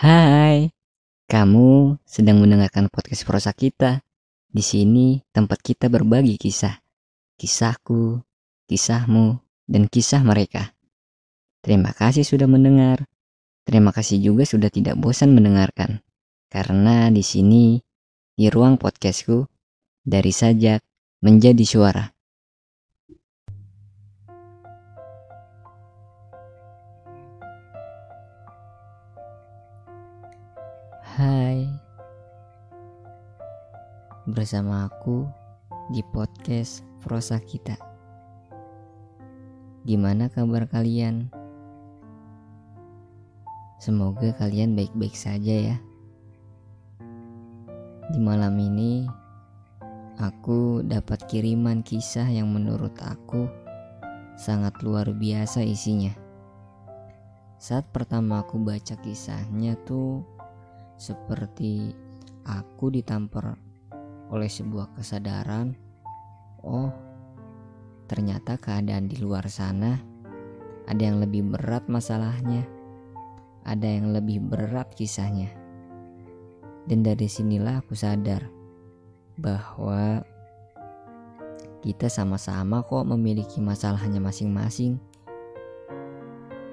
Hai, kamu sedang mendengarkan podcast prosa kita. Di sini tempat kita berbagi kisah. Kisahku, kisahmu, dan kisah mereka. Terima kasih sudah mendengar. Terima kasih juga sudah tidak bosan mendengarkan. Karena di sini, di ruang podcastku, dari sajak menjadi suara. Hai Bersama aku di podcast Prosa Kita Gimana kabar kalian? Semoga kalian baik-baik saja ya Di malam ini Aku dapat kiriman kisah yang menurut aku sangat luar biasa isinya. Saat pertama aku baca kisahnya tuh seperti aku ditampar oleh sebuah kesadaran, oh ternyata keadaan di luar sana ada yang lebih berat masalahnya, ada yang lebih berat kisahnya. Dan dari sinilah aku sadar bahwa kita sama-sama kok memiliki masalahnya masing-masing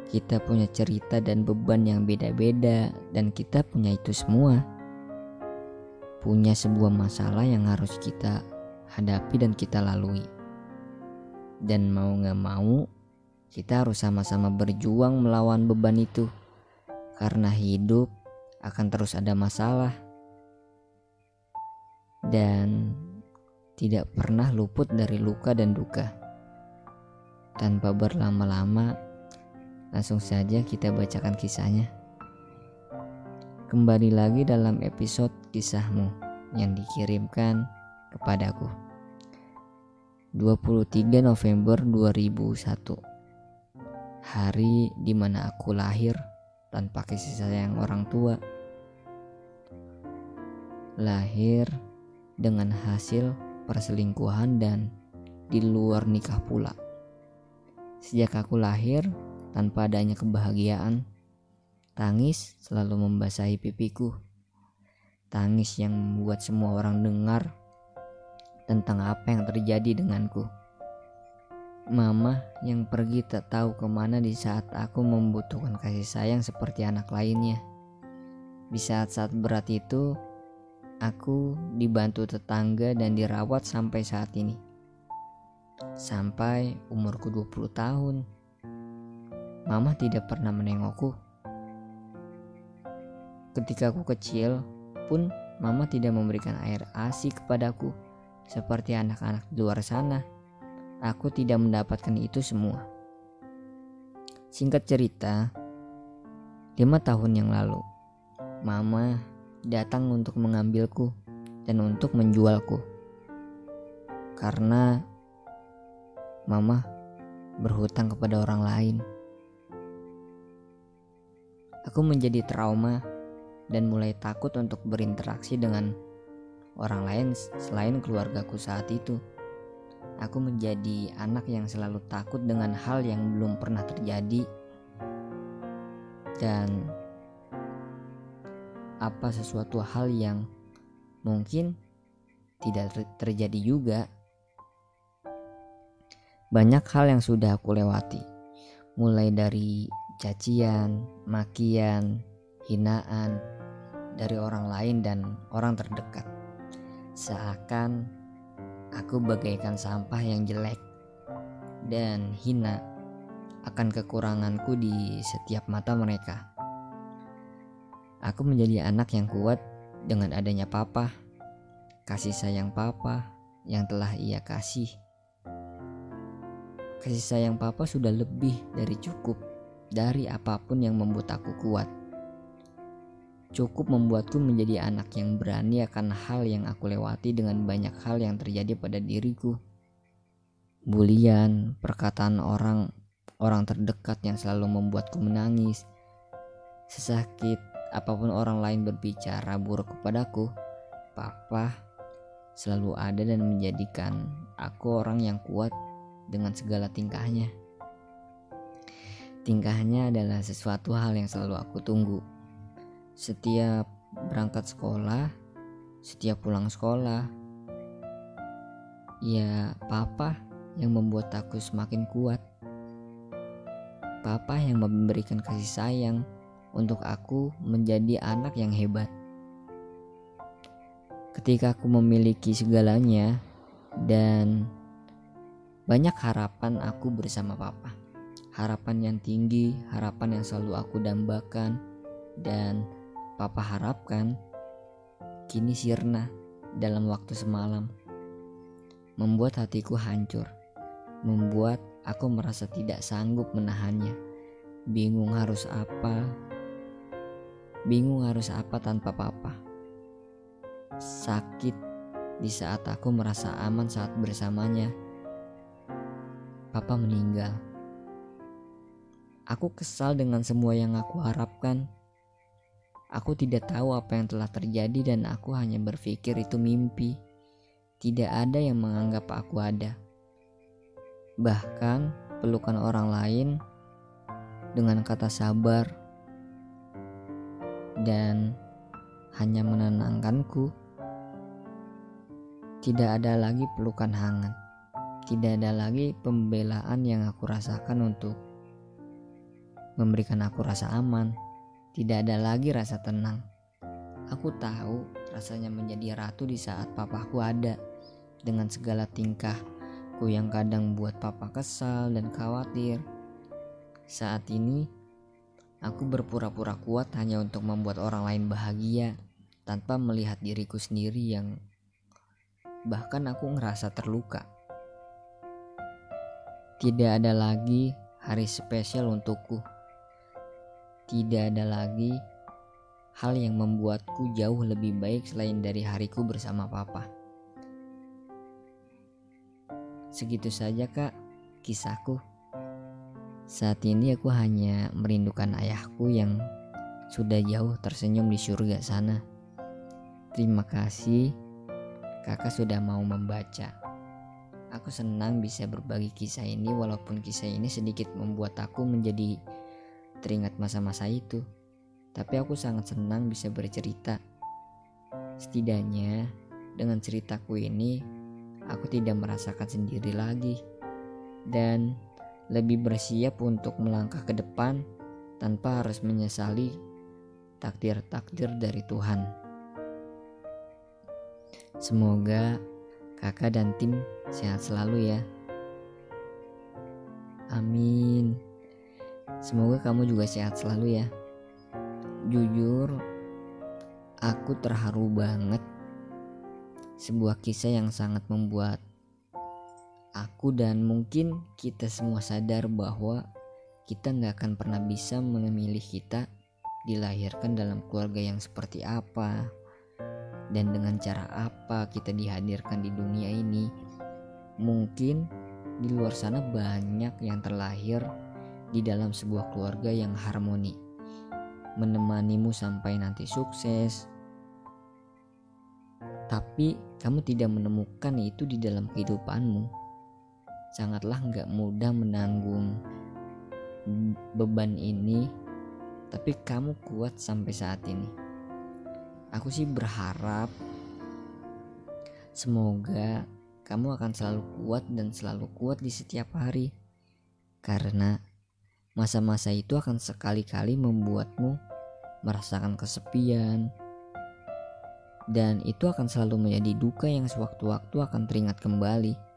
kita punya cerita dan beban yang beda-beda dan kita punya itu semua. Punya sebuah masalah yang harus kita hadapi dan kita lalui. Dan mau gak mau, kita harus sama-sama berjuang melawan beban itu. Karena hidup akan terus ada masalah. Dan tidak pernah luput dari luka dan duka. Tanpa berlama-lama, Langsung saja kita bacakan kisahnya. Kembali lagi dalam episode kisahmu yang dikirimkan kepadaku. 23 November 2001 Hari di mana aku lahir tanpa kasih sayang orang tua Lahir dengan hasil perselingkuhan dan di luar nikah pula Sejak aku lahir tanpa adanya kebahagiaan. Tangis selalu membasahi pipiku. Tangis yang membuat semua orang dengar tentang apa yang terjadi denganku. Mama yang pergi tak tahu ke mana di saat aku membutuhkan kasih sayang seperti anak lainnya. Di saat-saat berat itu, aku dibantu tetangga dan dirawat sampai saat ini. Sampai umurku 20 tahun. Mama tidak pernah menengokku. Ketika aku kecil pun mama tidak memberikan air ASI kepadaku seperti anak-anak di luar sana. Aku tidak mendapatkan itu semua. Singkat cerita, lima tahun yang lalu, mama datang untuk mengambilku dan untuk menjualku. Karena mama berhutang kepada orang lain. Aku menjadi trauma dan mulai takut untuk berinteraksi dengan orang lain selain keluargaku saat itu. Aku menjadi anak yang selalu takut dengan hal yang belum pernah terjadi dan apa sesuatu hal yang mungkin tidak terjadi juga. Banyak hal yang sudah aku lewati, mulai dari cacian, makian, hinaan dari orang lain dan orang terdekat. Seakan aku bagaikan sampah yang jelek dan hina akan kekuranganku di setiap mata mereka. Aku menjadi anak yang kuat dengan adanya papa, kasih sayang papa yang telah ia kasih. Kasih sayang papa sudah lebih dari cukup dari apa pun yang membuat aku kuat. Cukup membuatku menjadi anak yang berani akan hal yang aku lewati dengan banyak hal yang terjadi pada diriku. Bulian, perkataan orang orang terdekat yang selalu membuatku menangis. Sesakit apa pun orang lain berbicara buruk kepadaku, papa selalu ada dan menjadikan aku orang yang kuat dengan segala tingkahnya. Tingkahnya adalah sesuatu hal yang selalu aku tunggu. setiap berangkat sekolah, setiap pulang sekolah, ya papa yang membuat aku semakin kuat. Papa yang memberikan kasih sayang untuk aku menjadi anak yang hebat. Ketika aku memiliki segalanya dan banyak harapan aku bersama papa. Harapan yang tinggi, harapan yang selalu aku dambakan dan papa harapkan kini sirna dalam waktu semalam. Membuat hatiku hancur. Membuat aku merasa tidak sanggup menahannya. Bingung harus apa, Bingung harus apa tanpa papa. Sakit di saat aku merasa aman saat bersamanya. Papa meninggal. Aku kesal dengan semua yang aku harapkan. Aku tidak tahu apa yang telah terjadi dan aku hanya berpikir itu mimpi. Tidak ada yang menganggap aku ada. Bahkan pelukan orang lain dengan kata sabar dan hanya menenangkanku. Tidak ada lagi pelukan hangat, tidak ada lagi pembelaan yang aku rasakan untuk memberikan aku rasa aman, tidak ada lagi rasa tenang. Aku tahu rasanya menjadi ratu di saat papaku ada dengan segala tingkahku yang kadang buat papa kesal dan khawatir. Saat ini Aku berpura-pura kuat hanya untuk membuat orang lain bahagia tanpa melihat diriku sendiri yang bahkan aku ngerasa terluka. Tidak ada lagi hari spesial untukku. Tidak ada lagi hal yang membuatku jauh lebih baik selain dari hariku bersama papa. Segitu saja, Kak, kisahku. Saat ini aku hanya merindukan ayahku yang sudah jauh tersenyum di surga sana. Terima kasih kakak sudah mau membaca. Aku senang bisa berbagi kisah ini walaupun kisah ini sedikit membuat aku menjadi teringat masa-masa itu. Tapi aku sangat senang bisa bercerita. Setidaknya dengan ceritaku ini aku tidak merasakan sendiri lagi. Dan lebih bersiap untuk melangkah ke depan tanpa harus menyesali takdir-takdir dari Tuhan. Semoga kakak dan tim sehat selalu ya. Amin. Semoga kamu juga sehat selalu ya. Jujur, aku terharu banget. Sebuah kisah yang sangat membuat aku dan mungkin kita semua sadar bahwa kita nggak akan pernah bisa memilih kita dilahirkan dalam keluarga yang seperti apa dan dengan cara apa kita dihadirkan di dunia ini mungkin di luar sana banyak yang terlahir di dalam sebuah keluarga yang harmoni. Menemanimu sampai nanti sukses. Tapi kamu tidak menemukan itu di dalam kehidupanmu. Sangatlah nggak mudah menanggung beban ini tapi kamu kuat sampai saat ini. Aku sih berharap semoga kamu akan selalu kuat dan selalu kuat di setiap hari. Karena masa-masa itu akan sekali-kali membuatmu merasakan kesepian dan itu akan selalu menjadi duka yang sewaktu-waktu akan teringat kembali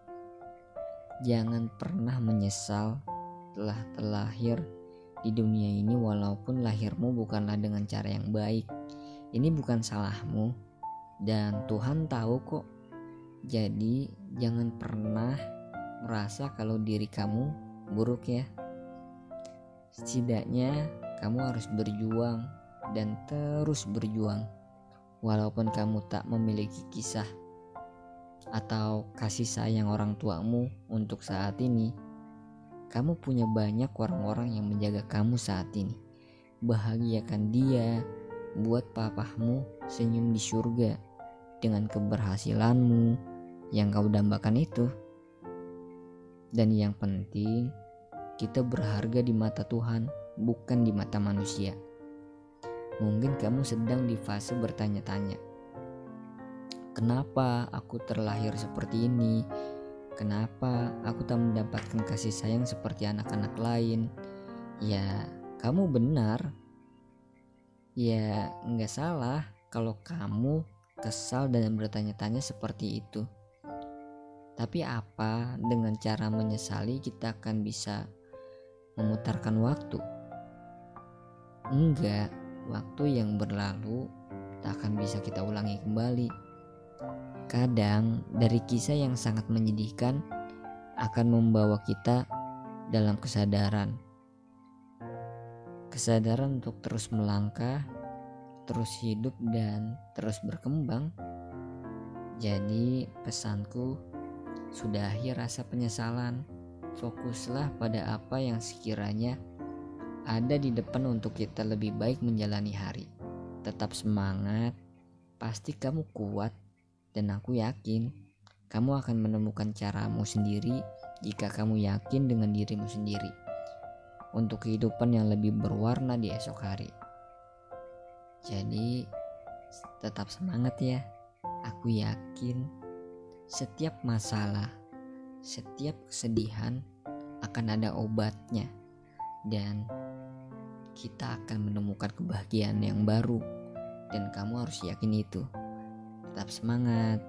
Jangan pernah menyesal telah terlahir di dunia ini walaupun lahirmu bukanlah dengan cara yang baik. Ini bukan salahmu dan Tuhan tahu kok. Jadi jangan pernah merasa kalau diri kamu buruk ya. Setidaknya kamu harus berjuang dan terus berjuang walaupun kamu tak memiliki kisah atau kasih sayang orang tuamu untuk saat ini, kamu punya banyak orang-orang yang menjaga kamu saat ini. Bahagiakan dia, buat papahmu senyum di surga dengan keberhasilanmu yang kau dambakan itu. Dan yang penting, kita berharga di mata Tuhan, bukan di mata manusia. Mungkin kamu sedang di fase bertanya-tanya, "Kenapa aku terlahir seperti ini? Kenapa aku tak mendapatkan kasih sayang seperti anak-anak lain?" Ya, kamu benar. Ya, nggak salah kalau kamu kesal dan bertanya-tanya seperti itu. Tapi apa dengan cara menyesali kita akan bisa memutarkan waktu? Enggak, waktu yang berlalu tak akan bisa kita ulangi kembali. Kadang dari kisah yang sangat menyedihkan akan membawa kita dalam kesadaran. Kesadaran untuk terus melangkah, terus hidup dan terus berkembang. Jadi pesanku Sudahi rasa penyesalan, fokuslah pada apa yang sekiranya ada di depan untuk kita lebih baik menjalani hari. Tetap semangat, pasti kamu kuat, dan aku yakin kamu akan menemukan caramu sendiri jika kamu yakin dengan dirimu sendiri untuk kehidupan yang lebih berwarna di esok hari. Jadi, tetap semangat ya. Aku yakin setiap masalah, setiap kesedihan akan ada obatnya, dan kita akan menemukan kebahagiaan yang baru. Dan kamu harus yakin itu. Tetap semangat.